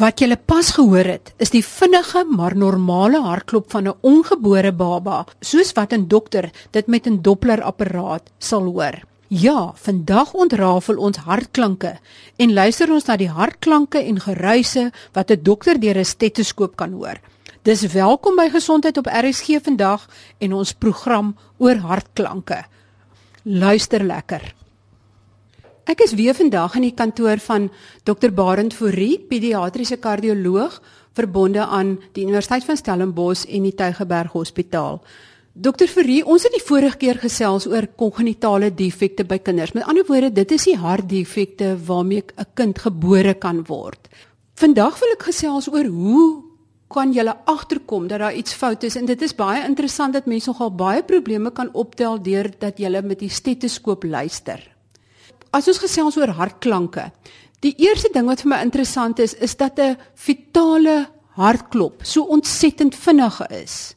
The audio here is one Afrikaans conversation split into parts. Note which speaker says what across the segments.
Speaker 1: Wat jy pas gehoor het, is die vinnige maar normale hartklop van 'n ongebore baba, soos wat 'n dokter dit met 'n Doppler-apparaat sal hoor. Ja, vandag ontrafel ons hartklanke en luister ons na die hartklanke en geruise wat 'n dokter deur 'n stetoskoop kan hoor. Dis welkom by Gesondheid op RSG vandag en ons program oor hartklanke. Luister lekker. Ek is weer vandag in die kantoor van Dr Barend Fourie, pediatriese kardioloog verbonde aan die Universiteit van Stellenbosch en die Tygerberg Hospitaal. Dr Fourie, ons het die vorige keer gesels oor kongenitale defekte by kinders. Met ander woorde, dit is die hartdefekte waarmee 'n kind gebore kan word. Vandag wil ek gesels oor hoe kan jy agterkom dat daar iets fout is en dit is baie interessant dat mense nogal baie probleme kan optel deurdat jy met die stetoskoop luister as ons gesels oor hartklanke, die eerste ding wat vir my interessant is, is dat 'n vitale hartklop so ontsettend vinnig is.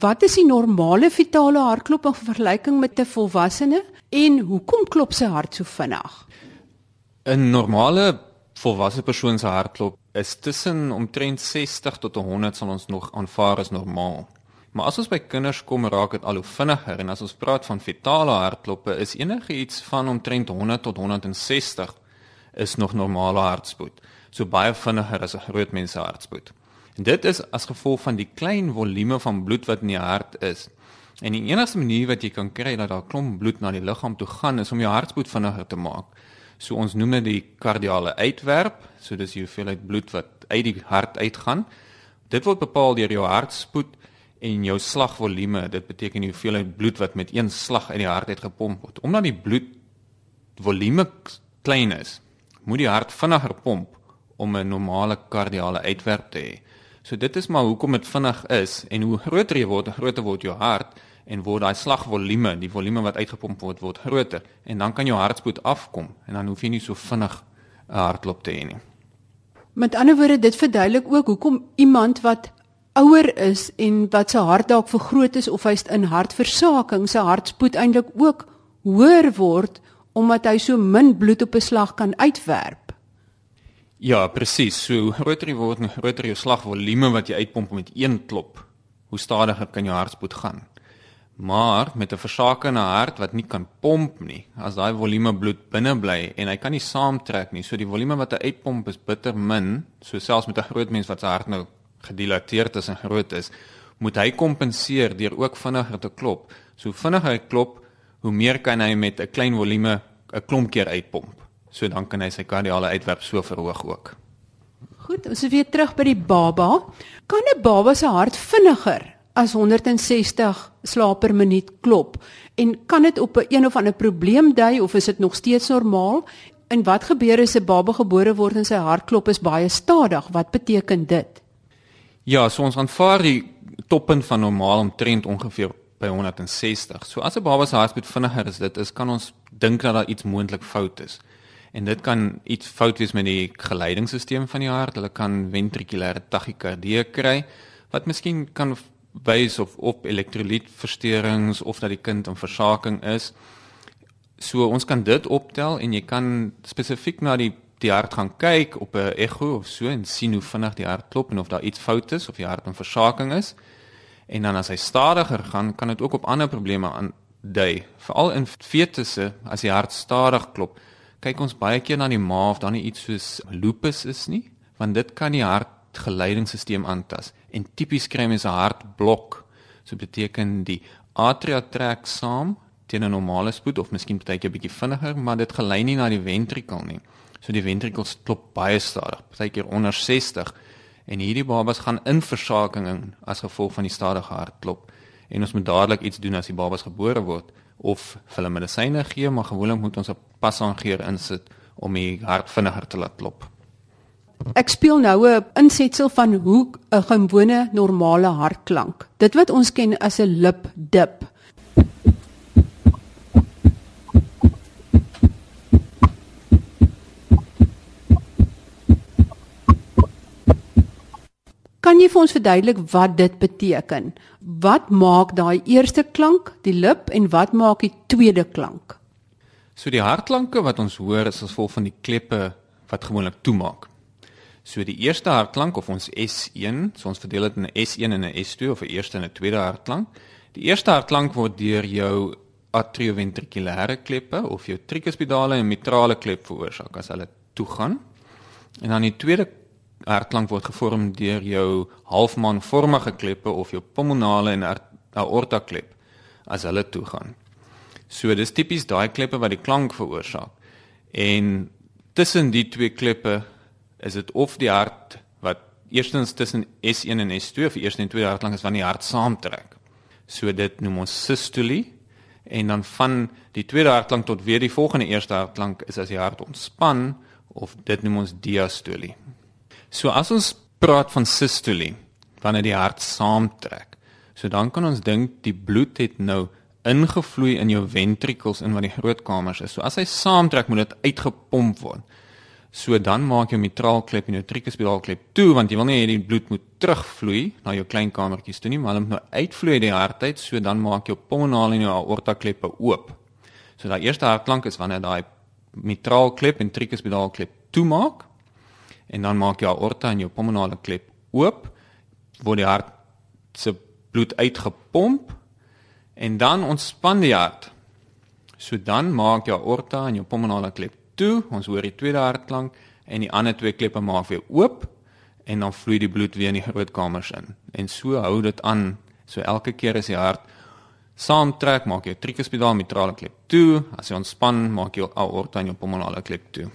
Speaker 1: Wat is die normale vitale hartklop in vergelyking met 'n volwassene en hoekom klop sy hart so vinnig?
Speaker 2: 'n Normale volwasse persoon se hartklop is tussen omtrent 60 tot 100 sal ons nog aanvaar as normaal. Maar as ons by kinders kom, raak dit al hoe vinniger en as ons praat van fetale hartkloppe, is enige iets van omtrent 100 tot 160 is nog normale hartspoed. So baie vinniger as 'n groot mens se hartspoed. En dit is as gevolg van die klein volume van bloed wat in die hart is. En die enigste manier wat jy kan kry dat daar klomp bloed na die liggaam toe gaan is om jou hartspoed vinniger te maak. So ons noem dit die kardiale uitwerp, so dis die hoeveelheid bloed wat uit die hart uitgaan. Dit word bepaal deur jou hartspoed en jou slagvolume, dit beteken die hoeveelheid bloed wat met een slag uit die hart uit gepomp word. Omdat die bloedvolume klein is, moet die hart vinniger pomp om 'n normale kardiale uitwerp te hê. So dit is maar hoekom dit vinnig is en hoe groter jy word, hoe groter word jou hart en word daai slagvolume, die volume wat uitgepomp word, word groter en dan kan jou hartspoed afkom en dan hoef jy nie so vinnig 'n hartklop te hê nie.
Speaker 1: Met ander woorde, dit verduidelik ook hoekom iemand wat ouer is en wat sy hart dalk vergroot is of hy's in hartversaking, sy hartspoed eintlik ook hoër word omdat hy so min bloed op 'n slag kan uitwerp.
Speaker 2: Ja, presies. So groter jy word, hoe groter jou slagvolume wat jy uitpomp met een klop, hoe stadiger kan jou hartspoed gaan. Maar met 'n versakende hart wat nie kan pomp nie, as daai volume bloed binne bly en hy kan nie saamtrek nie, so die volume wat hy uitpomp is bitter min, so selfs met 'n groot mens wat sy hart nou gedilateerd is en groot is, moet hy kompenseer deur ook vinniger te klop. So vinniger hy klop, hoe meer kan hy met 'n klein volume 'n klomp keer uitpomp. So dan kan hy sy kardiale uitwerp so verhoog ook.
Speaker 1: Goed, ons is weer terug by die baba. Kan 'n baba se hart vinniger as 160 slae per minuut klop? En kan dit op 'n een of ander probleem dui of is dit nog steeds normaal? En wat gebeur as 'n baba gebore word en sy hartklop is baie stadig? Wat beteken dit?
Speaker 2: Ja, so ons aanvaar die toppunt van normaal omtrent ongeveer by 160. So as 'n baba se hartbeat vinniger is dit is kan ons dink dat daar iets moontlik fout is. En dit kan iets fout wees met die geleidingsstelsel van die hart. Hulle kan ventrikulêre tachykardie kry wat miskien kan wys of op elektrolytversteurings of dat die kind in versaking is. So ons kan dit optel en jy kan spesifiek na die die hart gaan kyk op 'n ekho of so en sien hoe vinnig die hart klop en of daar iets fout is of die hart in versaking is. En dan as hy stadiger gaan, kan dit ook op ander probleme aandui. Veral in fetusse as die hart stadig klop, kyk ons baie keer na die ma of nie iets soos lupus is nie, want dit kan die hartgeleidingsstelsel aantas. En tipies kry mense 'n hartblok. So beteken die atria trek saam teen 'n normale spoed of miskien baie keer bietjie vinniger, maar dit gelei nie na die ventrikel nie. So die ventrikels klop baie stadig, partykeer onder 60 en hierdie babas gaan in versaking in as gevolg van die stadige hartklop. En ons moet dadelik iets doen as die babas gebore word of hulle medisyne gee, maar gewoonlik moet ons 'n pasangeer insit om die hart vinniger te laat klop.
Speaker 1: Ek speel nou 'n insetsel van hoe 'n gewone normale hartklank. Dit wat ons ken as 'n lip dip. Kan jy vir ons verduidelik wat dit beteken? Wat maak daai eerste klank, die lip en wat maak die tweede klank?
Speaker 2: So die hartklanke wat ons hoor is as gevolg van die kleppe wat gewoonlik toemaak. So die eerste hartklank of ons S1, so ons verdeel dit in 'n S1 en 'n S2 of 'n eerste en 'n tweede hartklank. Die eerste hartklank word deur jou atrioventrikulêre kleppe of jou tricuspidale en mitrale klep veroorsaak as hulle toegaan. En dan die tweede hartklank word gevorm deur jou halfmaanvormige kleppe of jou pulmonale en aorta klep as hulle toegaan. So dis tipies daai kleppe wat die klank veroorsaak. En tussen die twee kleppe is dit of die hart wat eerstens tussen S1 en S2 of eerste en tweede hartklank is wanneer die hart saamtrek. So dit noem ons systolie en dan van die tweede hartklank tot weer die volgende eerste hartklank is as die hart ontspan of dit noem ons diastolie. So as ons praat van systolie wanneer die hart saamtrek. So dan kan ons dink die bloed het nou ingevloei in jou ventrikels in wat die groot kamers is. So as hy saamtrek moet dit uitgepomp word. So dan maak jou mitraalklep en jou tricuspidaalklep toe want jy wil nie hê die bloed moet terugvloei na jou klein kamertjies toe nie, maar hulle moet nou uitvloei uit die hart uit, so dan maak jou pulmonale en jou aorta kleppe oop. So daai eerste hartklank is wanneer daai mitraalklep en tricuspidaalklep toemaak en dan maak jou aorta en jou pulmonale klep oop, word die hart se bloed uitgepomp en dan ontspan die hart. So dan maak jou aorta en jou pulmonale klep toe, ons hoor die tweede hartklank en die ander twee kleppe maak weer oop en dan vloei die bloed weer in die groot kamers in. En so hou dit aan. So elke keer as die hart saamtrek, maak jy tricuspidaal mitrale klep toe, as jy ontspan, maak jy aorta en jou pulmonale klep toe.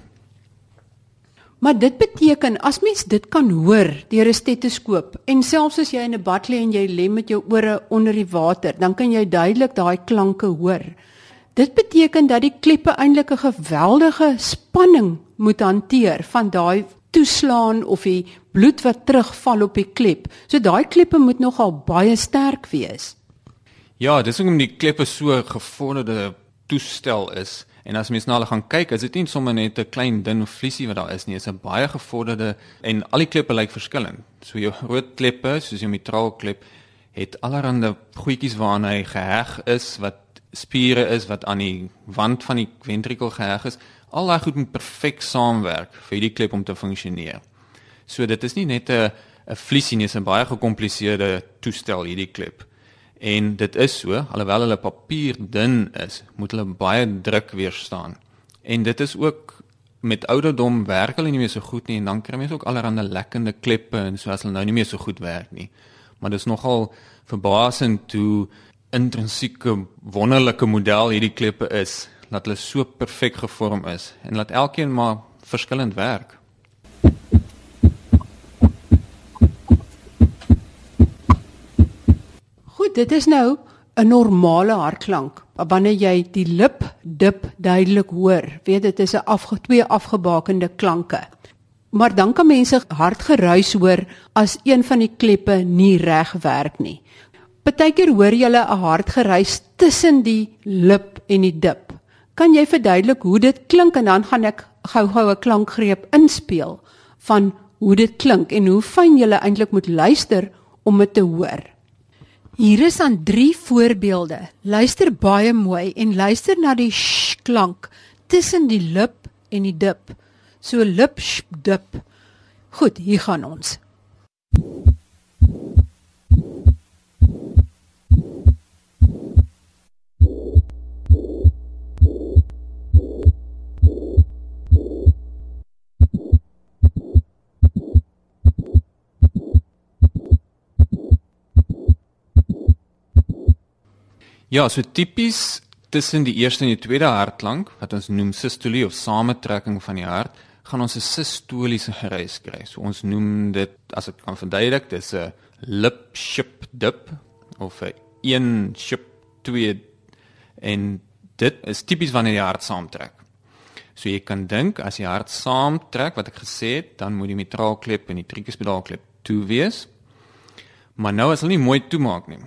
Speaker 1: Maar dit beteken as mens dit kan hoor deur 'n stetoskoop en selfs as jy in 'n bad lê en jy lê met jou ore onder die water, dan kan jy duidelik daai klanke hoor. Dit beteken dat die kleppe eintlik 'n geweldige spanning moet hanteer van daai toeslaan of die bloed wat terugval op die klep. So daai kleppe moet nogal baie sterk wees.
Speaker 2: Ja, dis hoekom die kleppe so gevorderde toestel is. En as mens na hulle gaan kyk, is dit nie sommer net 'n klein dun vliesie wat daar is nie, dit is 'n baie gevorderde en al die kleppe lyk verskillend. So jou groot kleppe, soos jou mitraalklep, het allerlei goedjies waaraan hy geheg is wat spiere is wat aan die wand van die ventrikel geheg is, al daai goed moet perfek saamwerk vir hierdie klep om te funksioneer. So dit is nie net 'n 'n vliesie nie, dit is 'n baie gekompliseerde toestel hierdie klep. En dit is so, alhoewel hulle papier dun is, moet hulle baie druk weerstaan. En dit is ook met ouderdom werk hulle nie meer so goed nie en dan kry mense ook allerlei lekkende kleppe en so as hulle nou nie meer so goed werk nie. Maar dit is nogal verbasend hoe intrinsieke wonderlike model hierdie kleppe is dat hulle so perfek gevorm is en laat elkeen maar verskillend werk.
Speaker 1: Goed, dit is nou 'n normale hartklank. Wanneer jy die lip dip duidelik hoor, weet dit is 'n afge twee afgebakende klanke. Maar dan kan mense hard geruis hoor as een van die kleppe nie reg werk nie. Partykeer hoor jy 'n hard geruis tussen die lip en die dip. Kan jy verduidelik hoe dit klink en dan gaan ek gou-gou 'n klankgreep inspel van hoe dit klink en hoe fyn jy eintlik moet luister om dit te hoor. Hier is aan 3 voorbeelde. Luister baie mooi en luister na die sh klank tussen die lip en die dip. So lip sh dip. Goed, hier gaan ons.
Speaker 2: Ja, so tipies tussen die eerste en die tweede hartklank wat ons noem systolie of samentrekking van die hart, gaan ons 'n sistoliese geruis kry. So ons noem dit as ek kan verduidelik, dis 'n lip ship dip of 'n een ship twee en dit is tipies wanneer die hart saamtrek. So jy kan dink as die hart saamtrek wat ek gesê het, dan moet die mitraalklep en die tricuspidaalklep toe wees. Maar nou as hulle nie mooi toemaak nie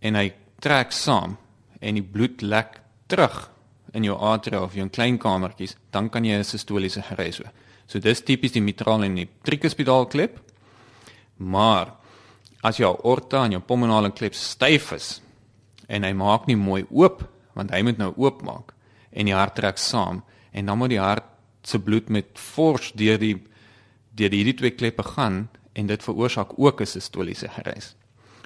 Speaker 2: en hy trek saam en die bloed lek terug in jou atria of jou klein kamertjies, dan kan jy 'n sistoliese gereis hê. So dis tipies die mitral en die tricuspidal klep. Maar as jou aorta en jou pulmonale klep styf is en hy maak nie mooi oop want hy moet nou oopmaak en die hart trek saam en dan moet die hart se bloed met fors deur die deur hierdie twee kleppe gaan en dit veroorsaak ook 'n sistoliese gereis.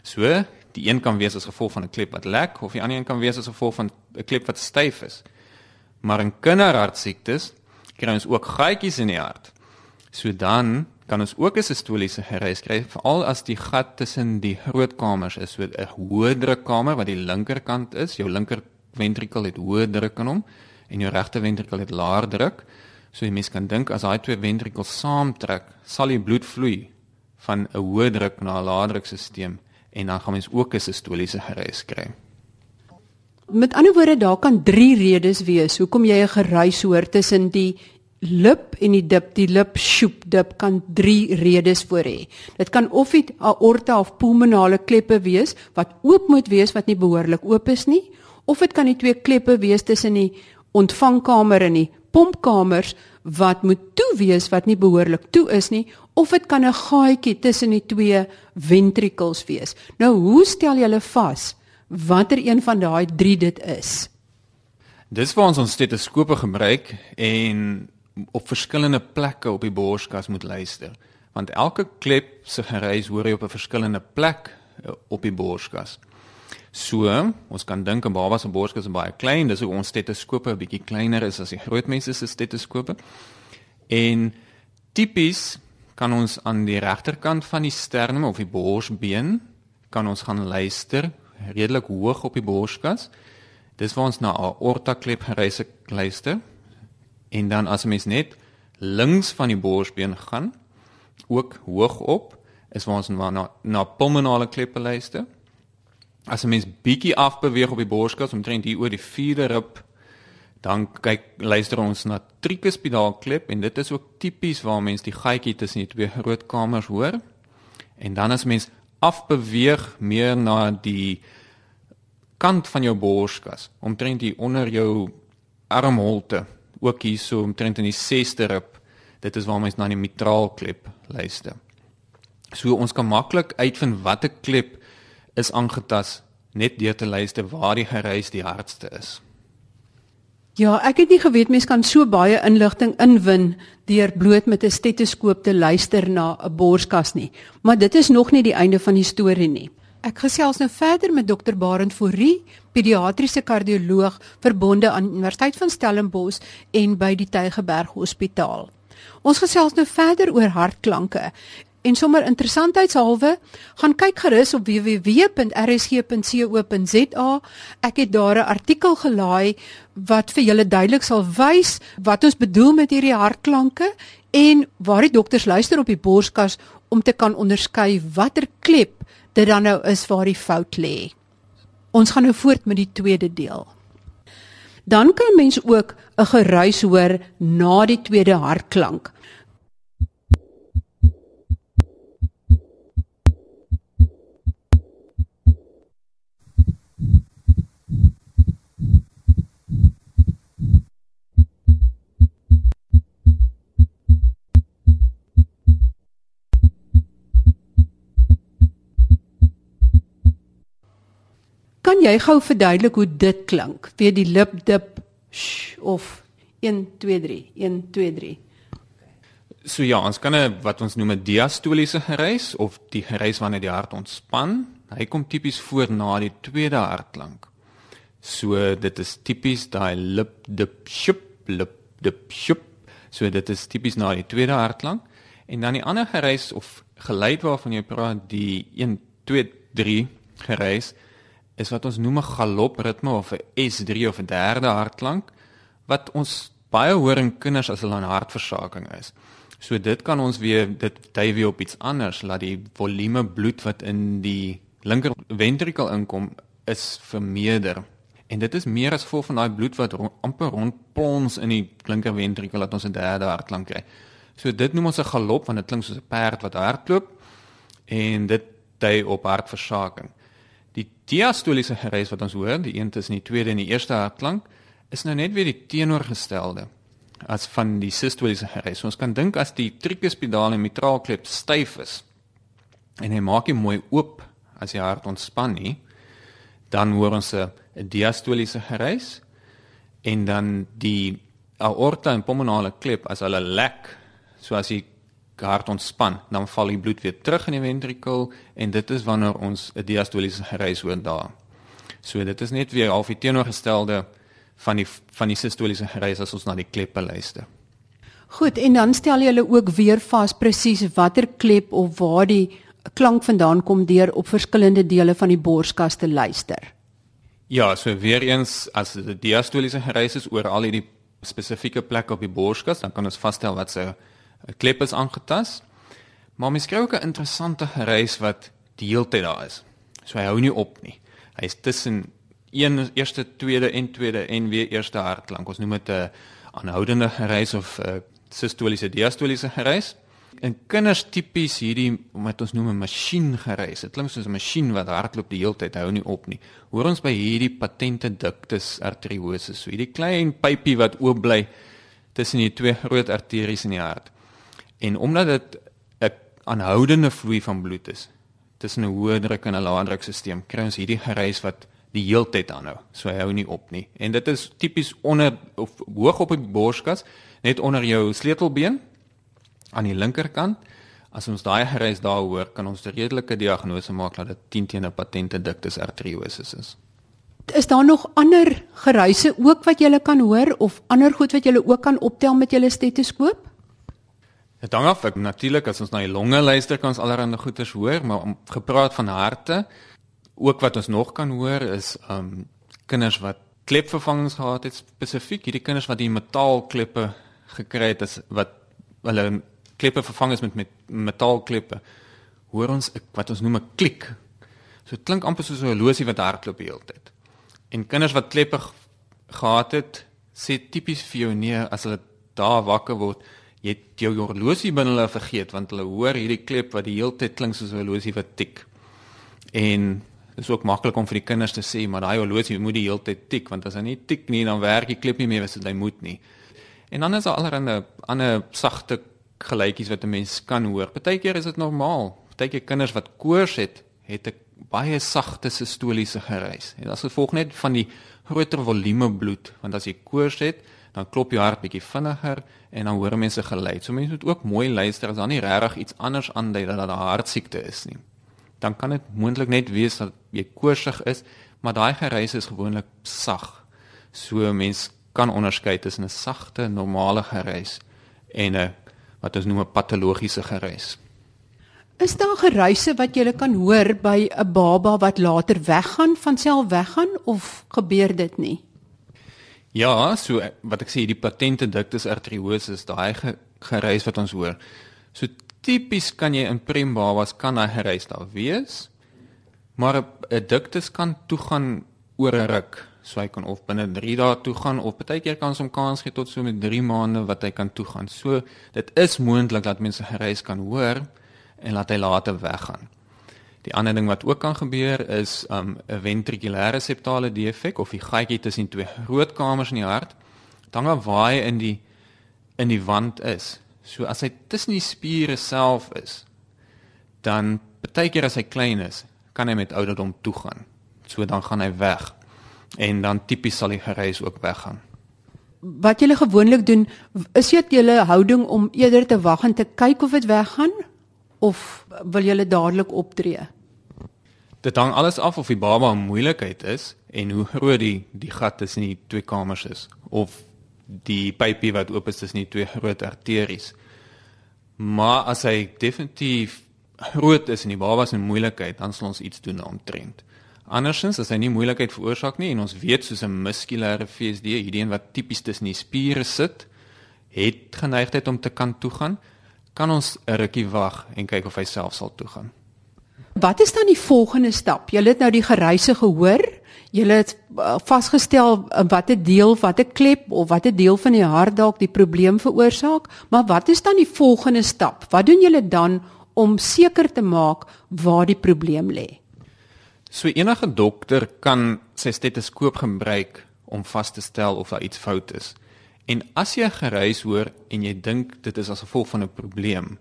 Speaker 2: So, die een kan wees as gevolg van 'n klep wat lek of die ander een kan wees as gevolg van 'n klep wat styf is. Maar in kinderhartsiektes kry ons ook gaatjies in die hart. So dan kan ons ook 'n sistoliese gereis kry veral as die gat tussen die grootkamers is, so 'n hoë drukkamer wat die linkerkant is, jou linker ventrikel het hoë druk in hom en jou regter ventrikel het laer druk. So jy mens kan dink as daai twee ventrikels saamtrek, sal die bloed vloei van 'n hoë druk na 'n lae drukstelsel en dan gaan mens ook 'n sistoliese gereis kry.
Speaker 1: Met ander woorde, daar kan 3 redes wees hoekom jy 'n geruis hoor tussen die lip en die dip, die lip sjoep dip kan 3 redes voor hê. Dit kan of dit aorta of pulmonale kleppe wees wat oop moet wees wat nie behoorlik oop is nie, of dit kan die twee kleppe wees tussen die ontvangkamer en die pompkamers wat moet toe wees wat nie behoorlik toe is nie of dit kan 'n gaatjie tussen die twee ventrikels wees. Nou hoe stel jy hulle vas watter een van daai 3 dit is?
Speaker 2: Dis waar ons ons stetoskope gebruik en op verskillende plekke op die borskas moet luister. Want elke klep se gereis hoor jy op 'n verskillende plek eh, op die borskas. So, ons kan dink 'n baba se borskas is baie klein, dis hoe ons stetoskope 'n bietjie kleiner is as die groot mense se stetoskope. En tipies kan ons aan die regterkant van die sternum of die borsbeen kan ons gaan luister redelik hoog op die borskas. Dis waar ons na aorta klep gereise luister. En dan as 'n mens net links van die borsbeen gaan, ook hoog op, is waar ons na na pulmonale kleppe luister as 'n mens bietjie afbeweeg op die borskas omtrent hier oor die vierde rib dan kyk luister ons na tricuspidal klep en dit is ook tipies waar mens die gaatjie tussen die twee groot kamers hoor. En dan as mens afbeweeg meer na die kant van jou borskas omtrent hier onder jou armholte ook hier so omtrent in die sesde rib. Dit is waar mens na die mitraal klep luister. So ons kan maklik uitvind watter klep is aangetas net deur te luister waar die gereis die hardste is.
Speaker 1: Ja, ek het nie geweet mense kan so baie inligting inwin deur bloot met 'n stetoskoop te luister na 'n borskas nie. Maar dit is nog nie die einde van die storie nie. Ek gesels nou verder met dokter Barend Fourie, pediatriese kardioloog verbonde aan Universiteit van Stellenbosch en by die Tygerberg Hospitaal. Ons gesels nou verder oor hartklanke En sommer interessantheidshalwe, gaan kyk gerus op www.rsg.co.za. Ek het daar 'n artikel gelaai wat vir julle duidelik sal wys wat ons bedoel met hierdie hartklanke en waar die dokters luister op die borskas om te kan onderskei watter klep dit dan nou is waar die fout lê. Ons gaan nou voort met die tweede deel. Dan kan mens ook 'n geruis hoor na die tweede hartklank. Jy gou verduidelik hoe dit klink? Weer die lip dip of 1 2 3 1 2 3.
Speaker 2: So ja, ons kan 'n wat ons noem 'n diastoliese gereis of die gereis wanneer die hart ontspan. Hy kom tipies voor na die tweede hartklank. So dit is tipies daai lip dip shup lip dip shup. So dit is tipies na die tweede hartklank en dan die ander gereis of geluid waarvan jy praat die 1 2 3 gereis is wat ons noem 'n galopritme of 'n S3 of 'n derde hartklank wat ons baie hoor in kinders as hulle aan hartversaking is. So dit kan ons weer dit dui weer op iets anders, laat die volume bloed wat in die linker ventrikel inkom is vermeerder. En dit is meer as gevolg van daai bloed wat rond, amper rondplons in die linker ventrikel dat ons 'n derde hartklank kry. So dit noem ons 'n galop want dit klink soos 'n perd wat hardloop en dit dui op hartversaking. Die diastoliese gereis wat ons hoor, die een tussen die tweede en die eerste hartklank, is nou net weer die teenoorgestelde as van die sistoliese gereis. Ons kan dink as die tricuspidale en mitraalklep styf is, en hy maak hom mooi oop as die hart ontspan nie, dan hoor ons 'n diastoliese gereis en dan die aorta en pulmonale klep as hulle lek, so as die hart ontspan, dan val die bloed weer terug in die ventrikel en dit is wanneer ons 'n diastoliese gereis hoor daar. So dit is net weer al die teenoorgestelde van die van die sistoliese gereis as ons na die kleppe luister.
Speaker 1: Goed, en dan stel jy hulle ook weer vas presies watter klep of waar die klank vandaan kom deur op verskillende dele van die borskas te luister.
Speaker 2: Ja, so weer eens as die diastoliese gereis is oor al hierdie spesifieke plek op die borskas, dan kan ons vasstel wat se klep is aangetast. Maar mens kry ook 'n interessante gereis wat die hele tyd daar is. So hy hou nie op nie. Hy's tussen een eerste, tweede en tweede en weer eerste hartklank. Ons noem dit 'n aanhoudende gereis of 'n sistoliese diastoliese gereis. In kinders tipies hierdie wat ons noem 'n masjien gereis. Dit klink soos 'n masjien wat hardloop die hele tyd, hou nie op nie. Hoor ons by hierdie patente ductus arteriosus, so hierdie klein pypie wat oop bly tussen die twee groot arteries in die hart. En omdat dit 'n aanhoudende vloei van bloed is tussen 'n hoë druk en 'n lae drukstelsel, kry ons hierdie gereis wat die heeltyd aanhou. So hy hou nie op nie. En dit is tipies onder of hoog op die borskas, net onder jou sleutelbeen aan die linkerkant. As ons daai gereis daar hoor, kan ons 'n redelike diagnose maak dat dit 10 teen 'n patente ductus arteriosus is.
Speaker 1: Is daar nog ander geruise ook wat jy kan hoor of ander goed wat jy ook kan optel met jou stetoskoop?
Speaker 2: Dit hang af, natuurlik as ons na die longe luister kan ons allerlei goeters hoor, maar om gepraat van harte, ook wat ons nog kan hoor is um kinders wat klepvervangings gehad het spesifiek hierdie kinders wat die metaalkleppe gekry het as wat hulle kleppe vervang is met met metaalkleppe. Hoor ons wat ons noem 'n klik so dit klink amper soos 'n horlosie wat hardloop die hele tyd. En kinders wat kleppe gehad het sê tipies vir jou nee as hulle daar wakker word jy het jou horlosie binne hulle vergeet want hulle hoor hierdie klep wat die hele tyd klink soos 'n horlosie wat tik en Dit is ook maklik om vir die kinders te sê, maar daai horlosie moet die hele tyd tik want as hy nie tik nie, dan werk die klip nie meer dit hy moet nie. En dan is daar allerlei ander sagte geluitjies wat 'n mens kan hoor. Partykeer is dit normaal. Partykeer kinders wat koors het, het 'n baie sagte sistoliese gereis. En dit is gevolg net van die groter volume bloed, want as jy koors het, dan klop jou hart bietjie vinniger en dan hoor mense geluid. So mense moet ook mooi luister as dan nie regtig iets anders aandui dat dit 'n hartsiekte is nie dan kan dit moontlik net wees dat jy koorsig is, maar daai gereis is gewoonlik sag. So mens kan onderskei tussen 'n sagte, normale gereis en 'n wat ons noem 'n patologiese gereis.
Speaker 1: Is daar geruise wat jy kan hoor by 'n baba wat later weggaan, van self weggaan of gebeur dit nie?
Speaker 2: Ja, so wat ek sê, die patente ductus arteriosus, daai gereis wat ons hoor. So tipies kan jy in prem babas kan hy gereis daar wees. Maar 'n duktus kan toe gaan oor 'n ruk. So hy kan of binne 3 dae toe gaan of baie keer kan ons hom kans gee tot so met 3 maande wat hy kan toe gaan. So dit is moontlik dat mense gereis kan hoor en laat hy later weggaan. Die ander ding wat ook kan gebeur is 'n um, ventrikulêre septale defek of die gaatjie tussen twee roodkamers in die hart. Dan gaan waai in die in die wand is. So as hy tussen die spiere self is, dan baie keer as hy klein is, kan hy met ouderdom toe gaan. So dan gaan hy weg. En dan tipies sal die gereis ook weggaan.
Speaker 1: Wat julle gewoonlik doen, is dit julle houding om eerder te wag en te kyk of dit weggaan of wil julle dadelik optree?
Speaker 2: Dit hang alles af of die baba 'n moeilikheid is en hoe groot die die gat tussen die twee kamers is of die pypie wat oop is tussen die twee groot arteries. Maar as hy definitief groot is en die baba se moeilikheid, dan sal ons iets doen omtrent. Andersins as hy nie moeilikheid veroorsaak nie en ons weet soos 'n muskulêre VSD, hierdie een wat tipies tussen die spiere sit, het geneigtheid om te kan toe gaan, kan ons 'n rukkie wag en kyk of hy self sal toe gaan.
Speaker 1: Wat is dan die volgende stap? Jy het nou die geruise gehoor. Julle het uh, vasgestel uh, watter deel, watter klep of watter deel van die hart dalk die probleem veroorsaak, maar wat is dan die volgende stap? Wat doen julle dan om seker te maak waar die probleem lê?
Speaker 2: So enige dokter kan sy stetoskoop gebruik om vas te stel of daar iets fout is. En as jy geruis hoor en jy dink dit is as gevolg van 'n probleem,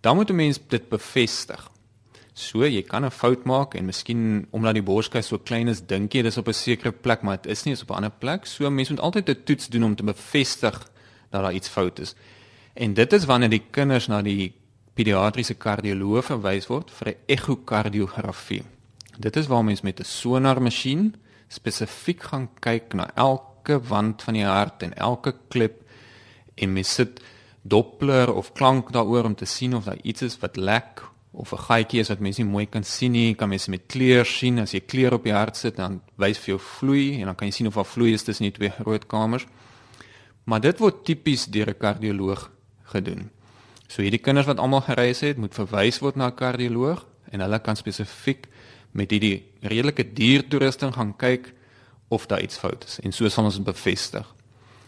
Speaker 2: dan moet 'n mens dit bevestig. So jy kan 'n fout maak en miskien omdat die borskas so klein is, dink jy dis op 'n sekere plek, maar dit is nie, dit is op 'n ander plek. So mense moet altyd 'n toets doen om te bevestig dat daar iets fout is. En dit is wanneer die kinders na die pediatriese kardioloog verwys word vir 'n ekokardiografie. Dit is waar mens met 'n sonarmasjien spesifiek gaan kyk na elke wand van die hart en elke klip en mens sit doppler of klank daaroor om te sien of daar iets is wat lek of 'n gaatjie is wat mens nie mooi kan sien nie, kan mens met kleur sien as jy kleur op die hart sit dan wys vir jou vloei en dan kan jy sien of daar vloei is tussen die twee groot kamers. Maar dit word tipies deur 'n kardioloog gedoen. So hierdie kinders wat almal gereis het, moet verwys word na 'n kardioloog en hulle kan spesifiek met hierdie redelike duur toerusting gaan kyk of daar iets fout is en so sal ons dit bevestig.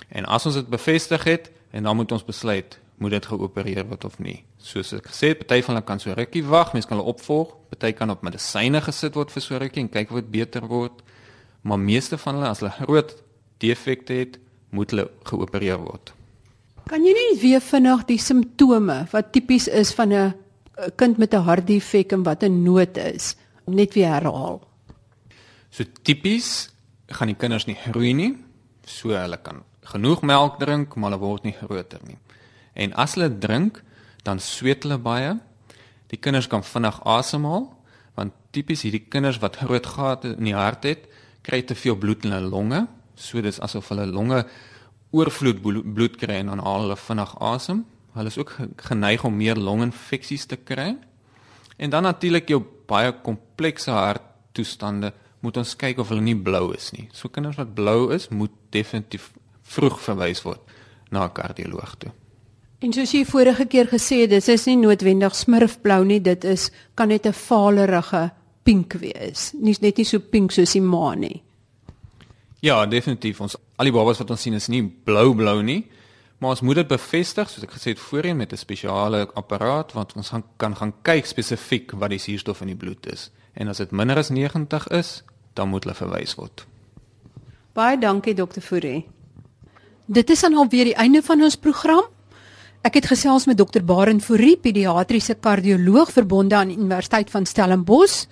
Speaker 2: En as ons dit bevestig het en dan moet ons besluit moet dit geopereer word of nie. Soos ek gesê het, party van hulle kan so rukkie wag, mense kan hulle opvolg, party kan op medisyne gesit word vir so rukkie en kyk of dit beter word. Maar meeste van hulle as hulle groot defekte het, moet hulle geopereer word.
Speaker 1: Kan jy net weer vinnig die simptome wat tipies is van 'n kind met 'n hartdefek en wat 'n nood is, net weer herhaal?
Speaker 2: So tipies gaan die kinders nie groei nie, so hulle kan genoeg melk drink, maar hulle word nie groter nie. En as hulle drink, dan sweet hulle baie. Die kinders kan vinnig asemhaal, want tipies hierdie kinders wat groot gate in die hart het, kry te veel bloed in hulle longe, so dis asof hulle longe oorvloed bloed kry en dan haal hulle vinnig asem. Hulle is ook geneig om meer longinfeksies te kry. En dan natuurlik jou baie komplekse harttoestande moet ons kyk of hulle nie blou is nie. So kinders wat blou is, moet definitief vroeg verwys word na 'n kardioloog toe.
Speaker 1: En soos jy vorige keer gesê het, dit is nie noodwendig smurfblou nie, dit is kan net 'n valerige pink wees. Nie net nie so pink soos die maan nie.
Speaker 2: Ja, definitief. Ons al die babas wat ons sien is nie blou-blou nie, maar ons moet dit bevestig, soos ek gesê het voorheen met 'n spesiale apparaat wat ons gaan, kan gaan kyk spesifiek wat die suurstof in die bloed is. En as dit minder as 90 is, dan moet hulle verwys word.
Speaker 1: Baie dankie dokter Fourie. Dit is dan alweer die einde van ons program. Ek het gesels met dokter Barend Fourie, pediatriese kardioloog verbonde aan Universiteit van Stellenbosch.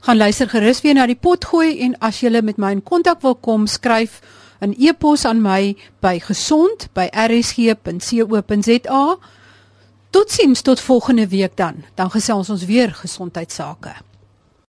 Speaker 1: Gaan luister gerus weer na die pot gooi en as jy met my in kontak wil kom, skryf 'n e-pos aan my by gesond@rsg.co.za. Totsiens tot volgende week dan. Dan gesels ons weer gesondheidsake.